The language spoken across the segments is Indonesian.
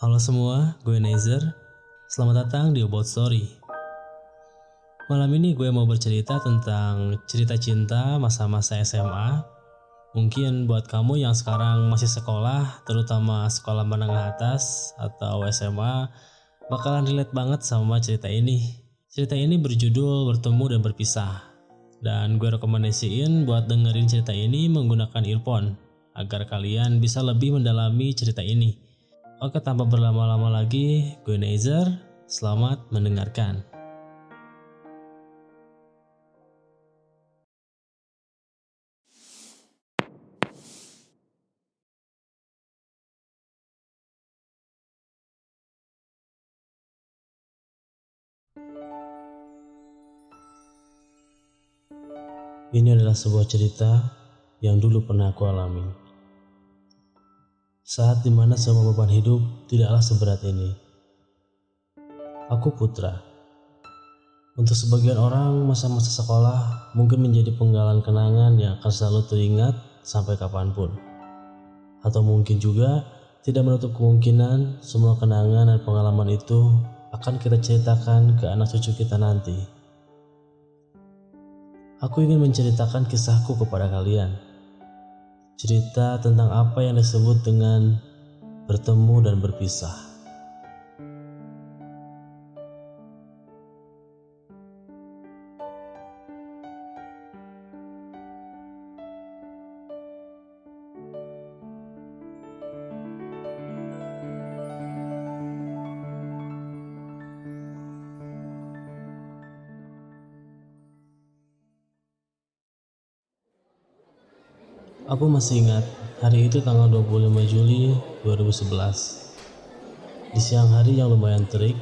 Halo semua, gue Nezer. Selamat datang di About Story. Malam ini gue mau bercerita tentang cerita cinta masa-masa SMA. Mungkin buat kamu yang sekarang masih sekolah, terutama sekolah menengah atas atau SMA, bakalan relate banget sama cerita ini. Cerita ini berjudul Bertemu dan Berpisah. Dan gue rekomendasiin buat dengerin cerita ini menggunakan earphone agar kalian bisa lebih mendalami cerita ini. Oke, tanpa berlama-lama lagi, gue Nezer. Selamat mendengarkan. Ini adalah sebuah cerita yang dulu pernah aku alami. Saat di mana semua beban hidup tidaklah seberat ini. Aku putra. Untuk sebagian orang, masa-masa sekolah mungkin menjadi penggalan kenangan yang akan selalu teringat sampai kapan pun. Atau mungkin juga tidak menutup kemungkinan semua kenangan dan pengalaman itu akan kita ceritakan ke anak cucu kita nanti. Aku ingin menceritakan kisahku kepada kalian. Cerita tentang apa yang disebut dengan bertemu dan berpisah. Aku masih ingat hari itu tanggal 25 Juli 2011. Di siang hari yang lumayan terik,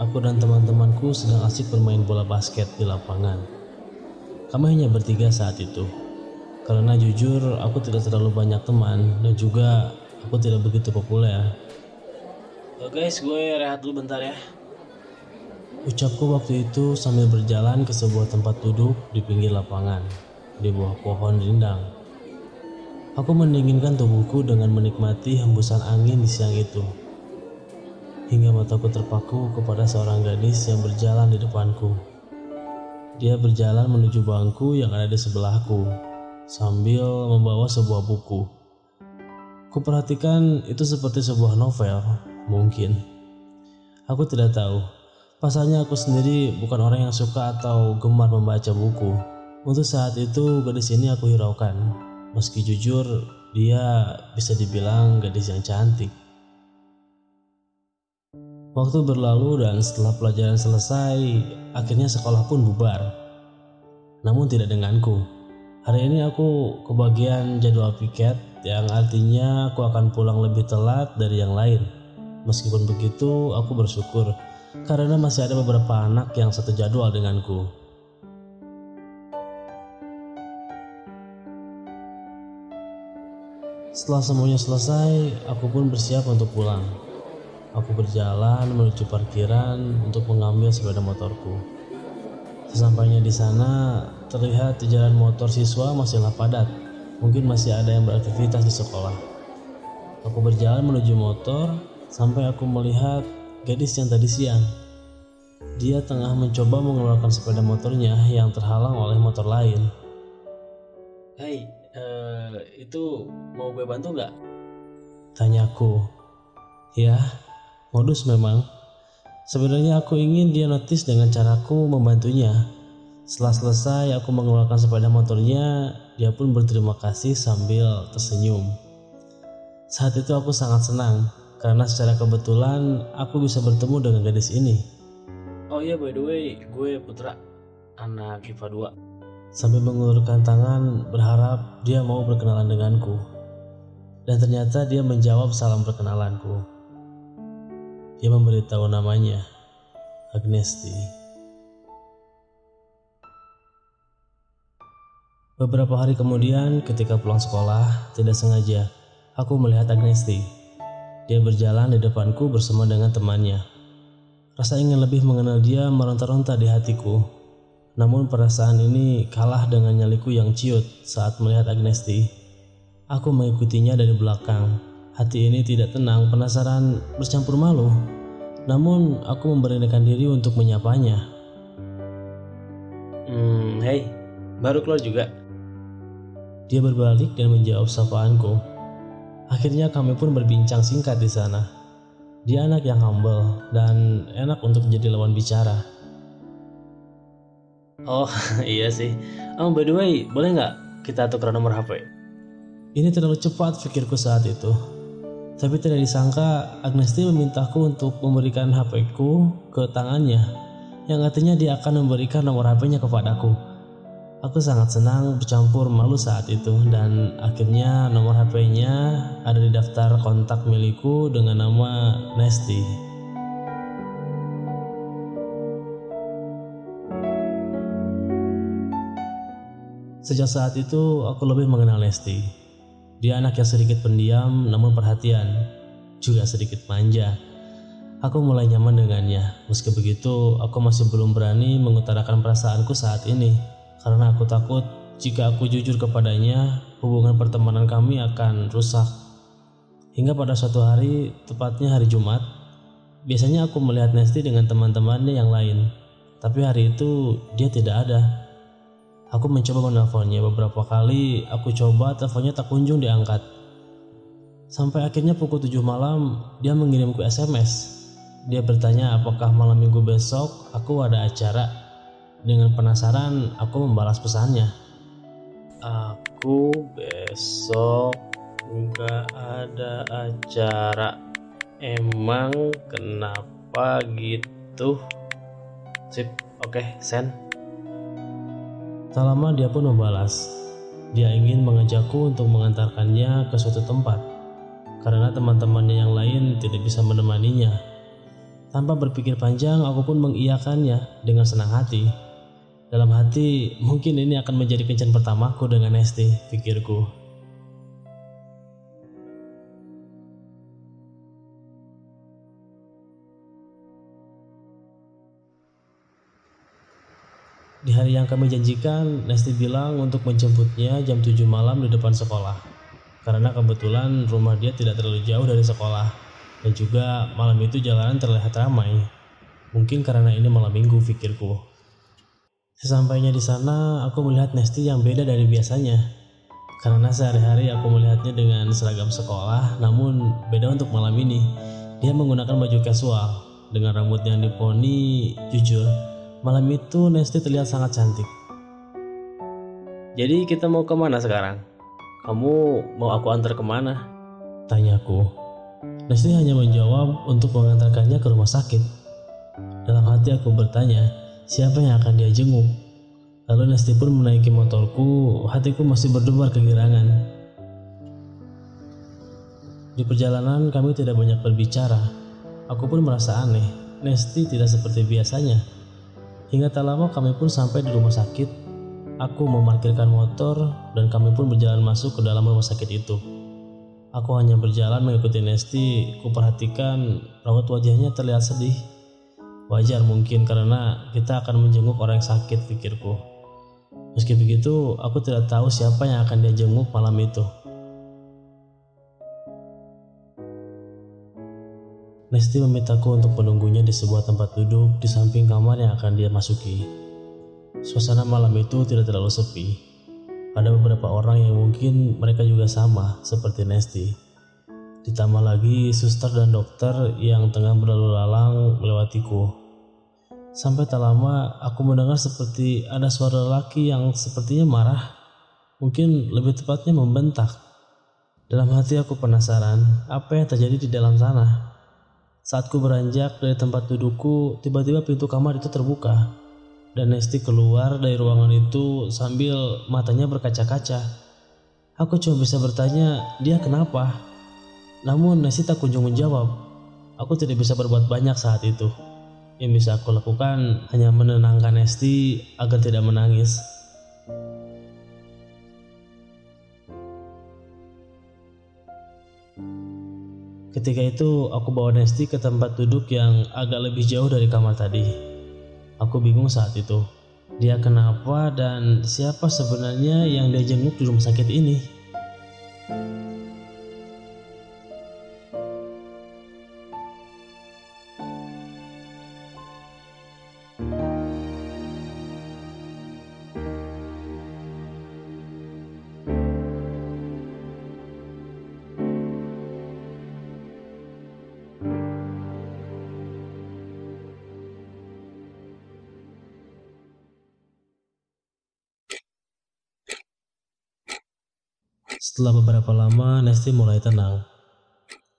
aku dan teman-temanku sedang asik bermain bola basket di lapangan. Kami hanya bertiga saat itu. Karena jujur, aku tidak terlalu banyak teman dan juga aku tidak begitu populer. Oh guys, gue rehat dulu bentar ya. Ucapku waktu itu sambil berjalan ke sebuah tempat duduk di pinggir lapangan, di bawah pohon rindang. Aku mendinginkan tubuhku dengan menikmati hembusan angin di siang itu. Hingga mataku terpaku kepada seorang gadis yang berjalan di depanku. Dia berjalan menuju bangku yang ada di sebelahku, sambil membawa sebuah buku. Kuperhatikan itu seperti sebuah novel, mungkin. Aku tidak tahu. Pasalnya aku sendiri bukan orang yang suka atau gemar membaca buku. Untuk saat itu gadis ini aku hiraukan. Meski jujur, dia bisa dibilang gadis yang cantik. Waktu berlalu dan setelah pelajaran selesai, akhirnya sekolah pun bubar. Namun tidak denganku. Hari ini aku kebagian jadwal piket yang artinya aku akan pulang lebih telat dari yang lain. Meskipun begitu, aku bersyukur karena masih ada beberapa anak yang satu jadwal denganku. Setelah semuanya selesai, aku pun bersiap untuk pulang. Aku berjalan menuju parkiran untuk mengambil sepeda motorku. Sesampainya di sana, terlihat di jalan motor siswa masihlah padat. Mungkin masih ada yang beraktivitas di sekolah. Aku berjalan menuju motor sampai aku melihat gadis yang tadi siang. Dia tengah mencoba mengeluarkan sepeda motornya yang terhalang oleh motor lain. Hei, uh, itu mau gue bantu nggak? Tanyaku. Ya, modus memang. Sebenarnya aku ingin dia notice dengan caraku membantunya. Setelah selesai aku mengeluarkan sepeda motornya, dia pun berterima kasih sambil tersenyum. Saat itu aku sangat senang karena secara kebetulan aku bisa bertemu dengan gadis ini. Oh iya by the way, gue Putra, anak IPA 2 sambil mengulurkan tangan berharap dia mau berkenalan denganku. Dan ternyata dia menjawab salam perkenalanku. Dia memberitahu namanya, Agnesti. Beberapa hari kemudian ketika pulang sekolah, tidak sengaja, aku melihat Agnesti. Dia berjalan di depanku bersama dengan temannya. Rasa ingin lebih mengenal dia meronta-ronta di hatiku namun perasaan ini kalah dengan nyaliku yang ciut saat melihat Agnesti. Aku mengikutinya dari belakang, Hati ini tidak tenang, penasaran bercampur malu. Namun aku memberanikan diri untuk menyapanya. Hmm, hei, baru keluar juga. Dia berbalik dan menjawab sapaanku. Akhirnya kami pun berbincang singkat di sana. Dia anak yang humble dan enak untuk jadi lawan bicara. Oh iya sih. Oh by the way, boleh nggak kita tukar nomor HP? Ini terlalu cepat pikirku saat itu. Tapi tidak disangka Agnesti memintaku untuk memberikan HP-ku ke tangannya, yang artinya dia akan memberikan nomor HP-nya kepadaku. Aku sangat senang bercampur malu saat itu dan akhirnya nomor HP-nya ada di daftar kontak milikku dengan nama Nesti. Sejak saat itu aku lebih mengenal Nesti. Dia anak yang sedikit pendiam namun perhatian, juga sedikit manja. Aku mulai nyaman dengannya. Meski begitu, aku masih belum berani mengutarakan perasaanku saat ini karena aku takut jika aku jujur kepadanya, hubungan pertemanan kami akan rusak. Hingga pada suatu hari, tepatnya hari Jumat, biasanya aku melihat Nesti dengan teman-temannya yang lain. Tapi hari itu dia tidak ada. Aku mencoba menelponnya beberapa kali, aku coba teleponnya tak kunjung diangkat. Sampai akhirnya pukul 7 malam, dia mengirimku SMS. Dia bertanya apakah malam minggu besok aku ada acara. Dengan penasaran, aku membalas pesannya. Aku besok nggak ada acara. Emang kenapa gitu? Sip, oke, okay, send. Tak lama dia pun membalas. Dia ingin mengajakku untuk mengantarkannya ke suatu tempat karena teman-temannya yang lain tidak bisa menemaninya. Tanpa berpikir panjang, aku pun mengiyakannya dengan senang hati. Dalam hati, mungkin ini akan menjadi kencan pertamaku dengan Nesti, pikirku. Di hari yang kami janjikan, Nesti bilang untuk menjemputnya jam 7 malam di depan sekolah. Karena kebetulan rumah dia tidak terlalu jauh dari sekolah. Dan juga malam itu jalanan terlihat ramai. Mungkin karena ini malam minggu, pikirku. Sesampainya di sana, aku melihat Nesti yang beda dari biasanya. Karena sehari-hari aku melihatnya dengan seragam sekolah, namun beda untuk malam ini. Dia menggunakan baju casual dengan rambut yang diponi. Jujur, malam itu Nesti terlihat sangat cantik. Jadi kita mau ke mana sekarang? Kamu mau aku antar ke mana? Tanyaku. Nesti hanya menjawab untuk mengantarkannya ke rumah sakit. Dalam hati aku bertanya, siapa yang akan dia jenguk. Lalu Nesti pun menaiki motorku, hatiku masih berdebar kegirangan. Di perjalanan kami tidak banyak berbicara. Aku pun merasa aneh, Nesti tidak seperti biasanya. Hingga tak lama kami pun sampai di rumah sakit. Aku memarkirkan motor dan kami pun berjalan masuk ke dalam rumah sakit itu. Aku hanya berjalan mengikuti Nesti, kuperhatikan raut wajahnya terlihat sedih. Wajar mungkin karena kita akan menjenguk orang yang sakit pikirku. Meski begitu, aku tidak tahu siapa yang akan dia jenguk malam itu. Nesti memintaku untuk menunggunya di sebuah tempat duduk di samping kamar yang akan dia masuki. Suasana malam itu tidak terlalu sepi. Ada beberapa orang yang mungkin mereka juga sama seperti Nesti. Ditambah lagi suster dan dokter yang tengah berlalu lalang melewatiku. Sampai tak lama aku mendengar seperti ada suara lelaki yang sepertinya marah. Mungkin lebih tepatnya membentak. Dalam hati aku penasaran apa yang terjadi di dalam sana. Saat ku beranjak dari tempat dudukku, tiba-tiba pintu kamar itu terbuka. Dan Nesti keluar dari ruangan itu sambil matanya berkaca-kaca. Aku cuma bisa bertanya, dia kenapa? Namun Nesti tak kunjung menjawab. Aku tidak bisa berbuat banyak saat itu. Yang bisa aku lakukan hanya menenangkan Nesti agar tidak menangis. Ketika itu, aku bawa Nesti ke tempat duduk yang agak lebih jauh dari kamar tadi. Aku bingung saat itu. Dia kenapa dan siapa sebenarnya yang dia jenguk di rumah sakit ini? Setelah beberapa lama, Nesti mulai tenang.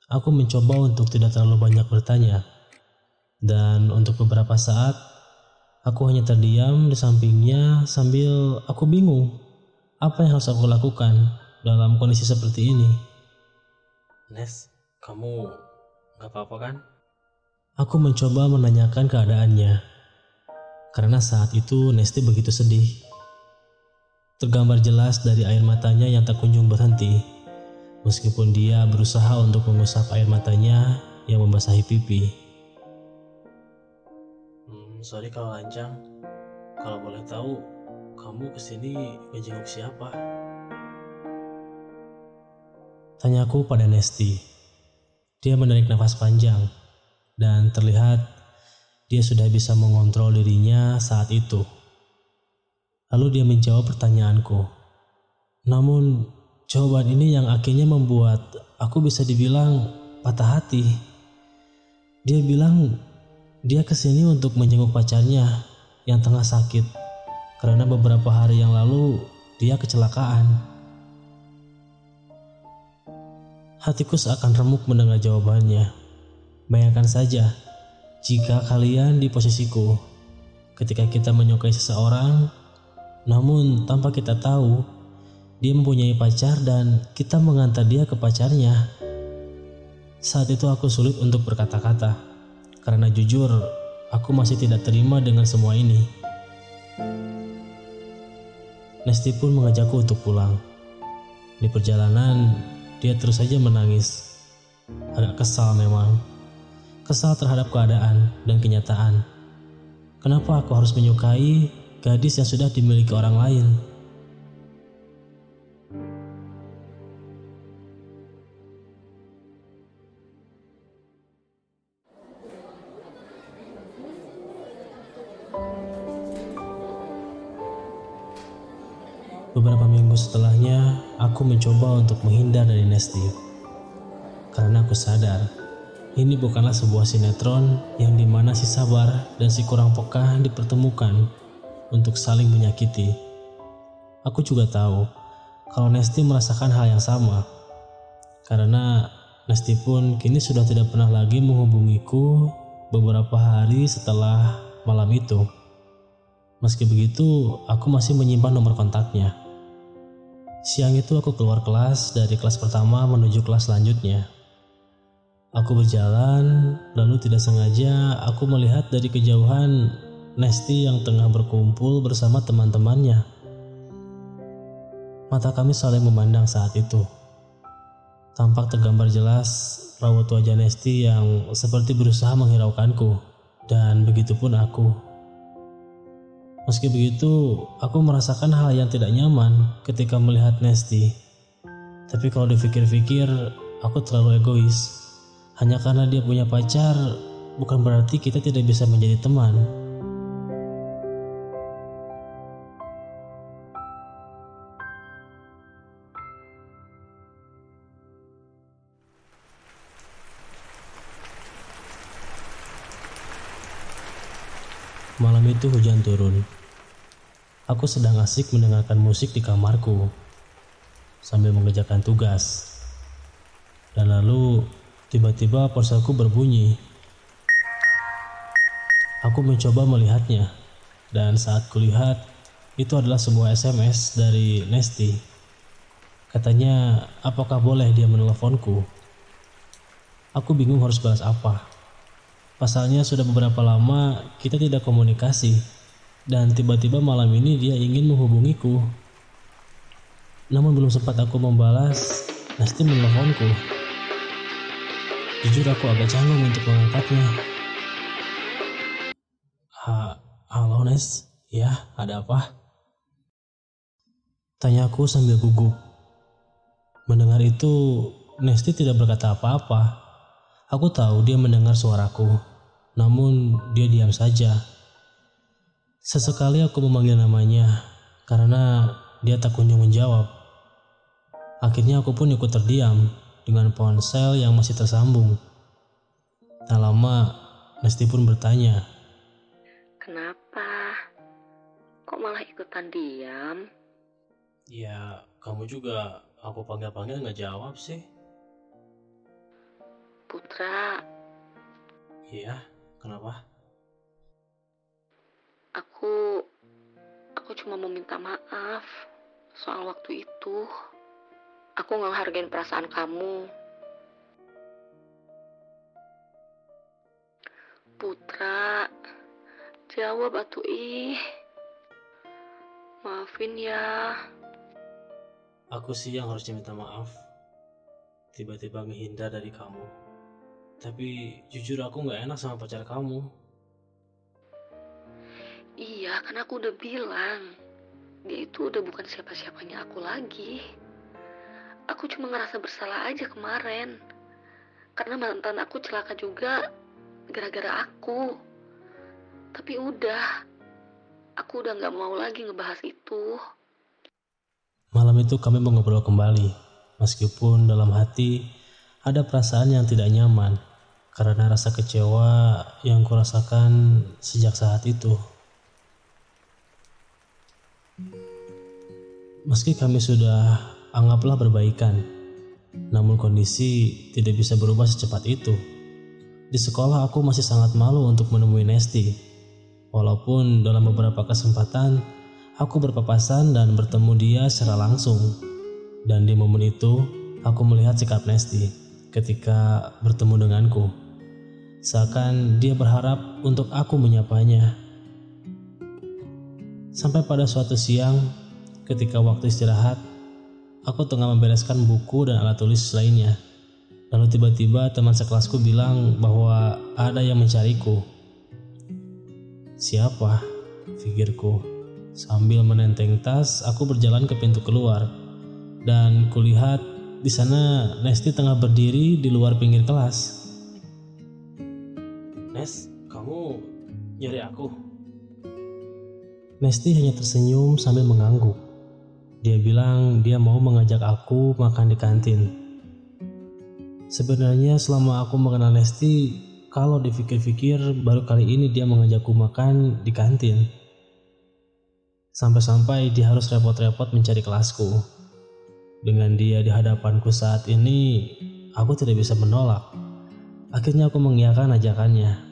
Aku mencoba untuk tidak terlalu banyak bertanya. Dan untuk beberapa saat, aku hanya terdiam di sampingnya sambil aku bingung apa yang harus aku lakukan dalam kondisi seperti ini. Nes, kamu gak apa-apa kan? Aku mencoba menanyakan keadaannya. Karena saat itu Nesti begitu sedih. Tergambar jelas dari air matanya yang tak kunjung berhenti. Meskipun dia berusaha untuk mengusap air matanya yang membasahi pipi. Hmm, sorry kalau lancang. Kalau boleh tahu, kamu ke sini ngejenguk siapa? Tanyaku pada Nesti. Dia menarik nafas panjang dan terlihat dia sudah bisa mengontrol dirinya saat itu. Lalu dia menjawab pertanyaanku. Namun jawaban ini yang akhirnya membuat aku bisa dibilang patah hati. Dia bilang dia ke sini untuk menjenguk pacarnya yang tengah sakit karena beberapa hari yang lalu dia kecelakaan. Hatiku seakan remuk mendengar jawabannya. Bayangkan saja jika kalian di posisiku ketika kita menyukai seseorang namun tanpa kita tahu, dia mempunyai pacar dan kita mengantar dia ke pacarnya. Saat itu aku sulit untuk berkata-kata, karena jujur aku masih tidak terima dengan semua ini. Nesti pun mengajakku untuk pulang. Di perjalanan, dia terus saja menangis. Agak kesal memang. Kesal terhadap keadaan dan kenyataan. Kenapa aku harus menyukai gadis yang sudah dimiliki orang lain. Beberapa minggu setelahnya, aku mencoba untuk menghindar dari Nesti. Karena aku sadar, ini bukanlah sebuah sinetron yang di mana si sabar dan si kurang peka dipertemukan untuk saling menyakiti. Aku juga tahu kalau Nesti merasakan hal yang sama. Karena Nesti pun kini sudah tidak pernah lagi menghubungiku beberapa hari setelah malam itu. Meski begitu, aku masih menyimpan nomor kontaknya. Siang itu aku keluar kelas dari kelas pertama menuju kelas selanjutnya. Aku berjalan, lalu tidak sengaja aku melihat dari kejauhan Nesti yang tengah berkumpul bersama teman-temannya. Mata kami saling memandang saat itu. Tampak tergambar jelas raut wajah Nesti yang seperti berusaha menghiraukanku, dan begitu pun aku. Meski begitu, aku merasakan hal yang tidak nyaman ketika melihat Nesti. Tapi kalau dipikir-pikir, aku terlalu egois. Hanya karena dia punya pacar, bukan berarti kita tidak bisa menjadi teman. Malam itu hujan turun. Aku sedang asik mendengarkan musik di kamarku sambil mengerjakan tugas. Dan lalu tiba-tiba ponselku berbunyi. Aku mencoba melihatnya dan saat kulihat itu adalah sebuah SMS dari Nesti. Katanya, apakah boleh dia meneleponku? Aku bingung harus balas apa. Pasalnya sudah beberapa lama kita tidak komunikasi dan tiba-tiba malam ini dia ingin menghubungiku. Namun belum sempat aku membalas, Nasti menelponku. Jujur aku agak canggung untuk mengangkatnya. Ha, halo Nes, ya ada apa? Tanyaku sambil gugup. Mendengar itu, Nesti tidak berkata apa-apa. Aku tahu dia mendengar suaraku namun dia diam saja. Sesekali aku memanggil namanya karena dia tak kunjung menjawab. Akhirnya aku pun ikut terdiam dengan ponsel yang masih tersambung. Tak lama, Nesti pun bertanya. Kenapa? Kok malah ikutan diam? Ya, kamu juga aku panggil-panggil nggak jawab sih? Putra, Iya, kenapa? aku aku cuma mau minta maaf soal waktu itu. Aku nggak hargain perasaan kamu. Putra, jawab atuh ih. Maafin ya. Aku sih yang harusnya minta maaf. Tiba-tiba menghindar dari kamu. Tapi jujur aku nggak enak sama pacar kamu. Iya, kan aku udah bilang. Dia itu udah bukan siapa-siapanya aku lagi. Aku cuma ngerasa bersalah aja kemarin. Karena mantan aku celaka juga gara-gara aku. Tapi udah, aku udah gak mau lagi ngebahas itu. Malam itu kami mengobrol kembali, meskipun dalam hati ada perasaan yang tidak nyaman karena rasa kecewa yang kurasakan sejak saat itu. Meski kami sudah anggaplah berbaikan, namun kondisi tidak bisa berubah secepat itu. Di sekolah aku masih sangat malu untuk menemui Nesti. Walaupun dalam beberapa kesempatan aku berpapasan dan bertemu dia secara langsung. Dan di momen itu aku melihat sikap Nesti ketika bertemu denganku. Seakan dia berharap untuk aku menyapanya. Sampai pada suatu siang ketika waktu istirahat, aku tengah membereskan buku dan alat tulis lainnya. Lalu tiba-tiba teman sekelasku bilang bahwa ada yang mencariku. Siapa? Pikirku. Sambil menenteng tas, aku berjalan ke pintu keluar. Dan kulihat di sana Nesti tengah berdiri di luar pinggir kelas. Nes, kamu nyari aku? Nesti hanya tersenyum sambil mengangguk. Dia bilang dia mau mengajak aku makan di kantin. Sebenarnya selama aku mengenal Nesti, kalau dipikir-pikir baru kali ini dia mengajakku makan di kantin. Sampai-sampai dia harus repot-repot mencari kelasku. Dengan dia di hadapanku saat ini, aku tidak bisa menolak. Akhirnya aku mengiyakan ajakannya.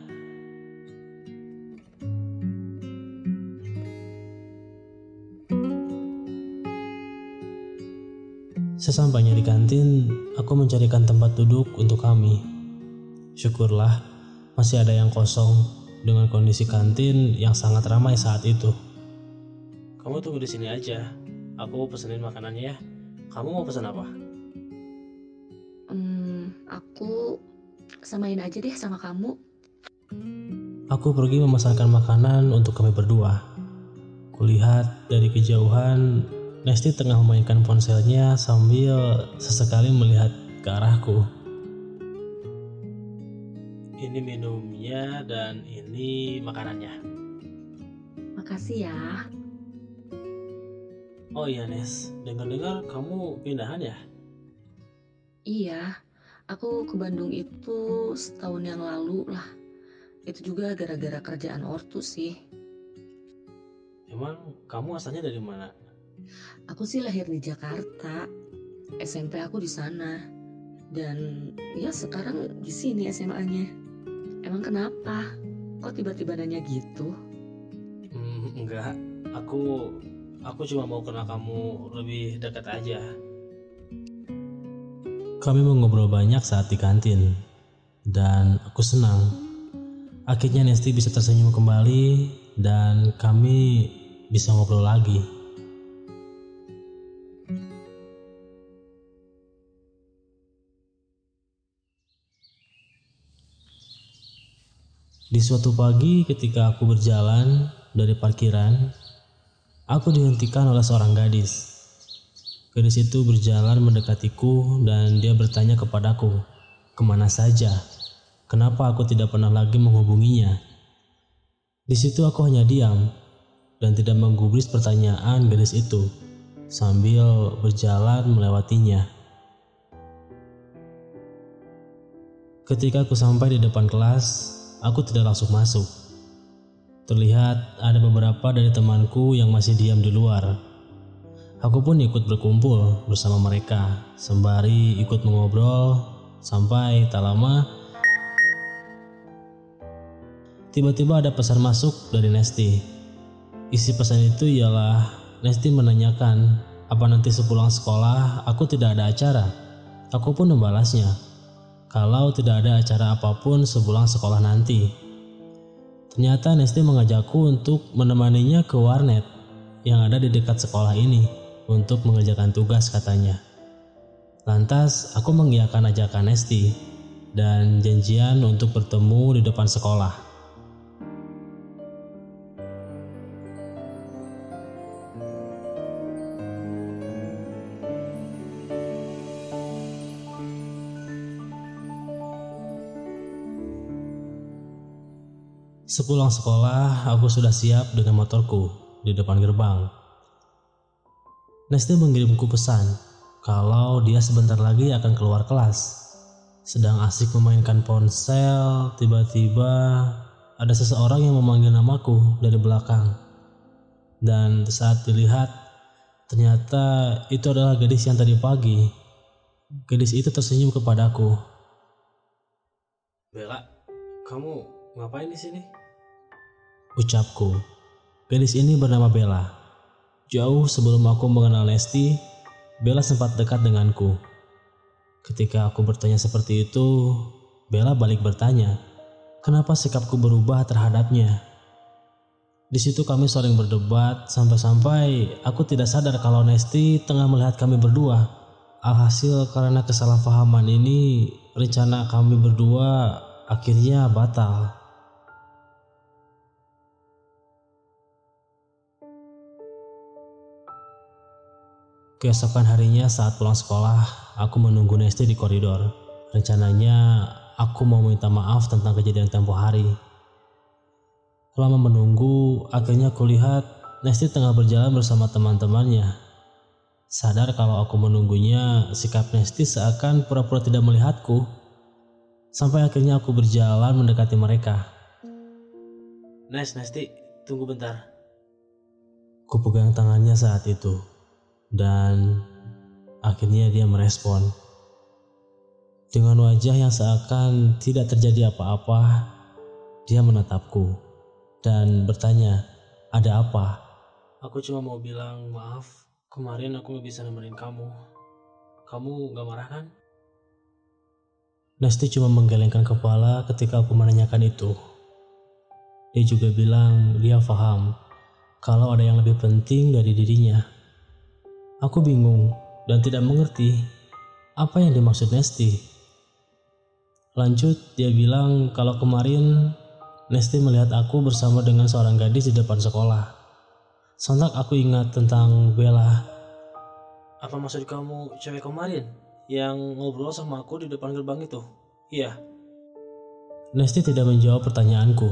Sesampainya di kantin, aku mencarikan tempat duduk untuk kami. Syukurlah, masih ada yang kosong dengan kondisi kantin yang sangat ramai saat itu. Kamu tunggu di sini aja. Aku pesenin makanannya ya. Kamu mau pesan apa? Hmm, aku samain aja deh sama kamu. Aku pergi memesankan makanan untuk kami berdua. Kulihat dari kejauhan, Nesti tengah memainkan ponselnya sambil sesekali melihat ke arahku. Ini minumnya dan ini makanannya. Makasih ya. Oh iya Nes, dengar-dengar kamu pindahan ya? Iya, aku ke Bandung itu setahun yang lalu lah. Itu juga gara-gara kerjaan ortu sih. Emang kamu asalnya dari mana? Aku sih lahir di Jakarta. SMP aku di sana. Dan ya sekarang di sini SMA-nya. Emang kenapa? Kok tiba-tiba nanya gitu? Hmm, enggak. Aku aku cuma mau kenal kamu lebih dekat aja. Kami mengobrol banyak saat di kantin, dan aku senang. Akhirnya Nesti bisa tersenyum kembali, dan kami bisa ngobrol lagi. Di suatu pagi ketika aku berjalan dari parkiran, aku dihentikan oleh seorang gadis. Gadis itu berjalan mendekatiku dan dia bertanya kepadaku, ke mana saja? Kenapa aku tidak pernah lagi menghubunginya? Di situ aku hanya diam dan tidak menggubris pertanyaan gadis itu sambil berjalan melewatinya. Ketika aku sampai di depan kelas, aku tidak langsung masuk. Terlihat ada beberapa dari temanku yang masih diam di luar. Aku pun ikut berkumpul bersama mereka, sembari ikut mengobrol sampai tak lama tiba-tiba ada pesan masuk dari Nesti. Isi pesan itu ialah Nesti menanyakan apa nanti sepulang sekolah aku tidak ada acara. Aku pun membalasnya kalau tidak ada acara apa pun sepulang sekolah nanti. Ternyata Nesti mengajakku untuk menemaninya ke warnet yang ada di dekat sekolah ini untuk mengerjakan tugas katanya. Lantas aku mengiyakan ajakan Nesti dan janjian untuk bertemu di depan sekolah. Sepulang sekolah, aku sudah siap dengan motorku di depan gerbang. Nesti mengirimku pesan kalau dia sebentar lagi akan keluar kelas. Sedang asik memainkan ponsel, tiba-tiba ada seseorang yang memanggil namaku dari belakang. Dan saat dilihat, ternyata itu adalah gadis yang tadi pagi. Gadis itu tersenyum kepadaku. Bella, kamu ngapain di sini? Ucapku. Gadis ini bernama Bella. Jauh sebelum aku mengenal Lesti, Bella sempat dekat denganku. Ketika aku bertanya seperti itu, Bella balik bertanya, kenapa sikapku berubah terhadapnya. Di situ kami saling berdebat sampai-sampai aku tidak sadar kalau Nesti tengah melihat kami berdua. Alhasil karena kesalahpahaman ini, rencana kami berdua akhirnya batal. Keesokan harinya saat pulang sekolah, aku menunggu Nesti di koridor. Rencananya aku mau minta maaf tentang kejadian tempo hari. Lama menunggu, akhirnya aku lihat Nesti tengah berjalan bersama teman-temannya. Sadar kalau aku menunggunya, sikap Nesti seakan pura-pura tidak melihatku. Sampai akhirnya aku berjalan mendekati mereka. Nes, Nesti, tunggu bentar. Ku pegang tangannya saat itu dan akhirnya dia merespon. Dengan wajah yang seakan tidak terjadi apa-apa, dia menatapku dan bertanya, "Ada apa?" Aku cuma mau bilang maaf, kemarin aku gak bisa nemenin kamu. Kamu gak marah kan? Nesti cuma menggelengkan kepala ketika aku menanyakan itu. Dia juga bilang dia paham kalau ada yang lebih penting dari dirinya. Aku bingung dan tidak mengerti apa yang dimaksud Nesti. Lanjut, dia bilang kalau kemarin Nesti melihat aku bersama dengan seorang gadis di depan sekolah. Sontak aku ingat tentang Bella. Apa maksud kamu cewek kemarin yang ngobrol sama aku di depan gerbang itu? Iya. Nesti tidak menjawab pertanyaanku.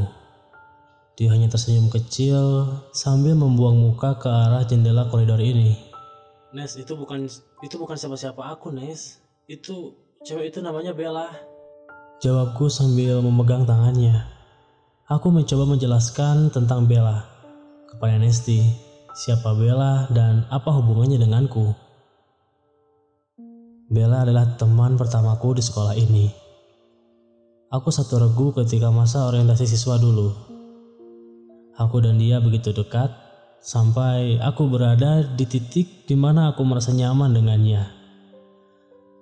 Dia hanya tersenyum kecil sambil membuang muka ke arah jendela koridor ini. Nes itu bukan itu bukan siapa-siapa aku Nes. Itu cewek itu namanya Bella. Jawabku sambil memegang tangannya. Aku mencoba menjelaskan tentang Bella. Kepada Nesti siapa Bella dan apa hubungannya denganku? Bella adalah teman pertamaku di sekolah ini. Aku satu regu ketika masa orientasi siswa dulu. Aku dan dia begitu dekat sampai aku berada di titik di mana aku merasa nyaman dengannya.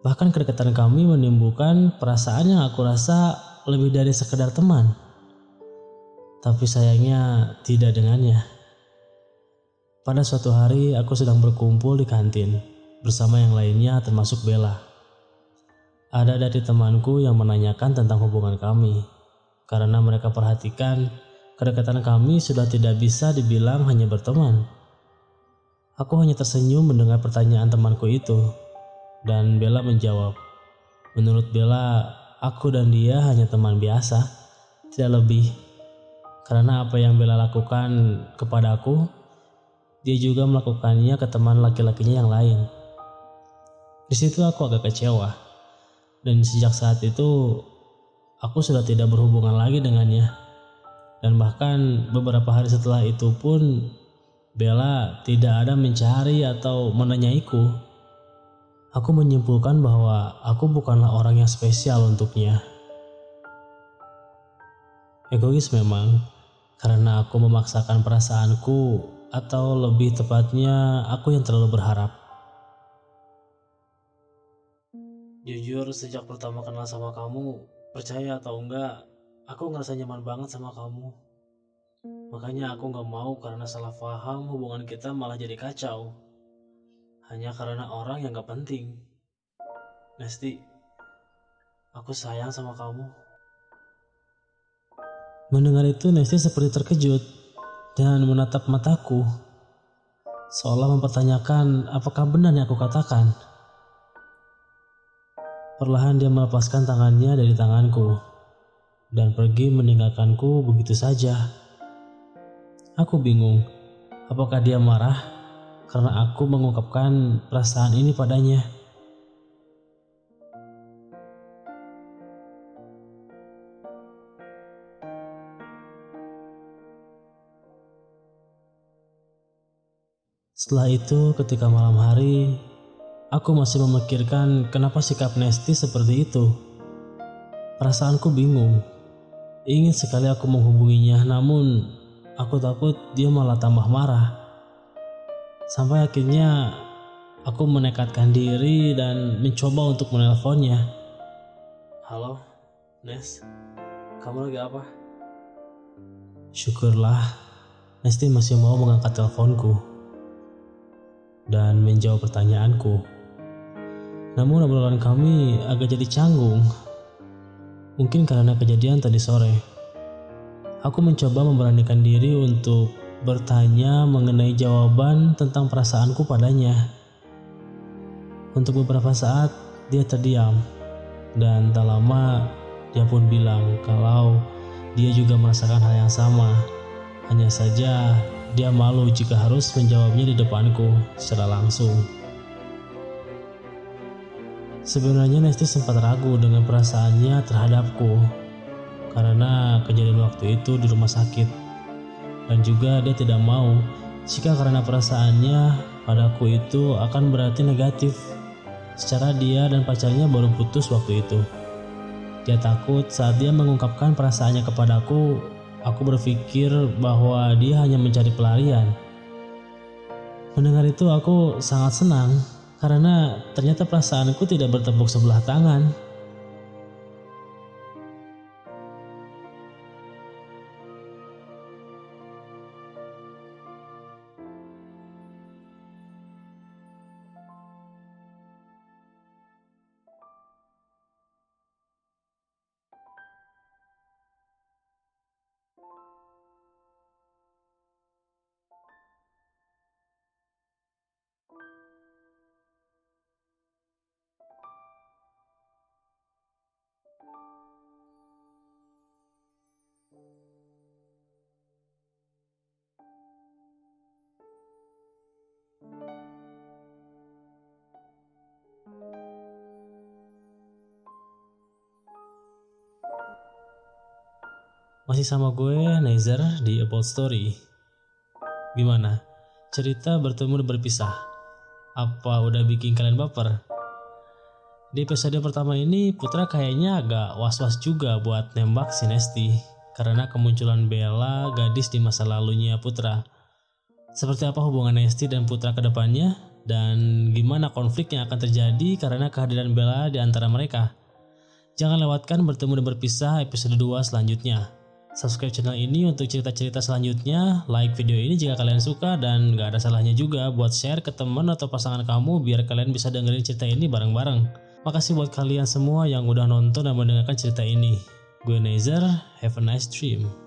Bahkan kedekatan kami menimbulkan perasaan yang aku rasa lebih dari sekedar teman. Tapi sayangnya tidak dengannya. Pada suatu hari aku sedang berkumpul di kantin bersama yang lainnya termasuk Bella. Ada dari temanku yang menanyakan tentang hubungan kami karena mereka perhatikan Kedekatan kami sudah tidak bisa dibilang hanya berteman. Aku hanya tersenyum mendengar pertanyaan temanku itu. Dan Bella menjawab, Menurut Bella, aku dan dia hanya teman biasa, tidak lebih. Karena apa yang Bella lakukan kepada aku, dia juga melakukannya ke teman laki-lakinya yang lain. Di situ aku agak kecewa. Dan sejak saat itu, aku sudah tidak berhubungan lagi dengannya. Dan bahkan beberapa hari setelah itu pun Bella tidak ada mencari atau menanyaiku. Aku menyimpulkan bahwa aku bukanlah orang yang spesial untuknya. Egois memang, karena aku memaksakan perasaanku atau lebih tepatnya aku yang terlalu berharap. Jujur sejak pertama kenal sama kamu, percaya atau enggak, aku ngerasa nyaman banget sama kamu. Makanya aku gak mau karena salah paham hubungan kita malah jadi kacau. Hanya karena orang yang gak penting. Nesti, aku sayang sama kamu. Mendengar itu Nesti seperti terkejut dan menatap mataku. Seolah mempertanyakan apakah benar yang aku katakan. Perlahan dia melepaskan tangannya dari tanganku dan pergi meninggalkanku begitu saja. Aku bingung, apakah dia marah karena aku mengungkapkan perasaan ini padanya. Setelah itu, ketika malam hari, aku masih memikirkan kenapa sikap Nesti seperti itu. Perasaanku bingung. Ingin sekali aku menghubunginya, namun Aku takut dia malah tambah marah. Sampai akhirnya aku menekatkan diri dan mencoba untuk menelponnya. Halo, Nes. Kamu lagi apa? Syukurlah, Nesti masih mau mengangkat teleponku dan menjawab pertanyaanku. Namun obrolan kami agak jadi canggung. Mungkin karena kejadian tadi sore. Aku mencoba memberanikan diri untuk bertanya mengenai jawaban tentang perasaanku padanya. Untuk beberapa saat dia terdiam dan tak lama dia pun bilang kalau dia juga merasakan hal yang sama. Hanya saja dia malu jika harus menjawabnya di depanku secara langsung. Sebenarnya Nesti sempat ragu dengan perasaannya terhadapku karena kejadian waktu itu di rumah sakit. Dan juga dia tidak mau jika karena perasaannya padaku itu akan berarti negatif. Secara dia dan pacarnya baru putus waktu itu. Dia takut saat dia mengungkapkan perasaannya kepadaku, aku berpikir bahwa dia hanya mencari pelarian. Mendengar itu aku sangat senang karena ternyata perasaanku tidak bertepuk sebelah tangan. Masih sama gue, Nezer, di About Story. Gimana? Cerita bertemu dan berpisah. Apa udah bikin kalian baper? Di episode pertama ini, Putra kayaknya agak was-was juga buat nembak si Nesti. Karena kemunculan Bella, gadis di masa lalunya Putra. Seperti apa hubungan Nesti dan Putra ke depannya? Dan gimana konflik yang akan terjadi karena kehadiran Bella di antara mereka? Jangan lewatkan bertemu dan berpisah episode 2 selanjutnya subscribe channel ini untuk cerita-cerita selanjutnya, like video ini jika kalian suka dan gak ada salahnya juga buat share ke teman atau pasangan kamu biar kalian bisa dengerin cerita ini bareng-bareng. Makasih buat kalian semua yang udah nonton dan mendengarkan cerita ini. Gue Nezer, have a nice dream.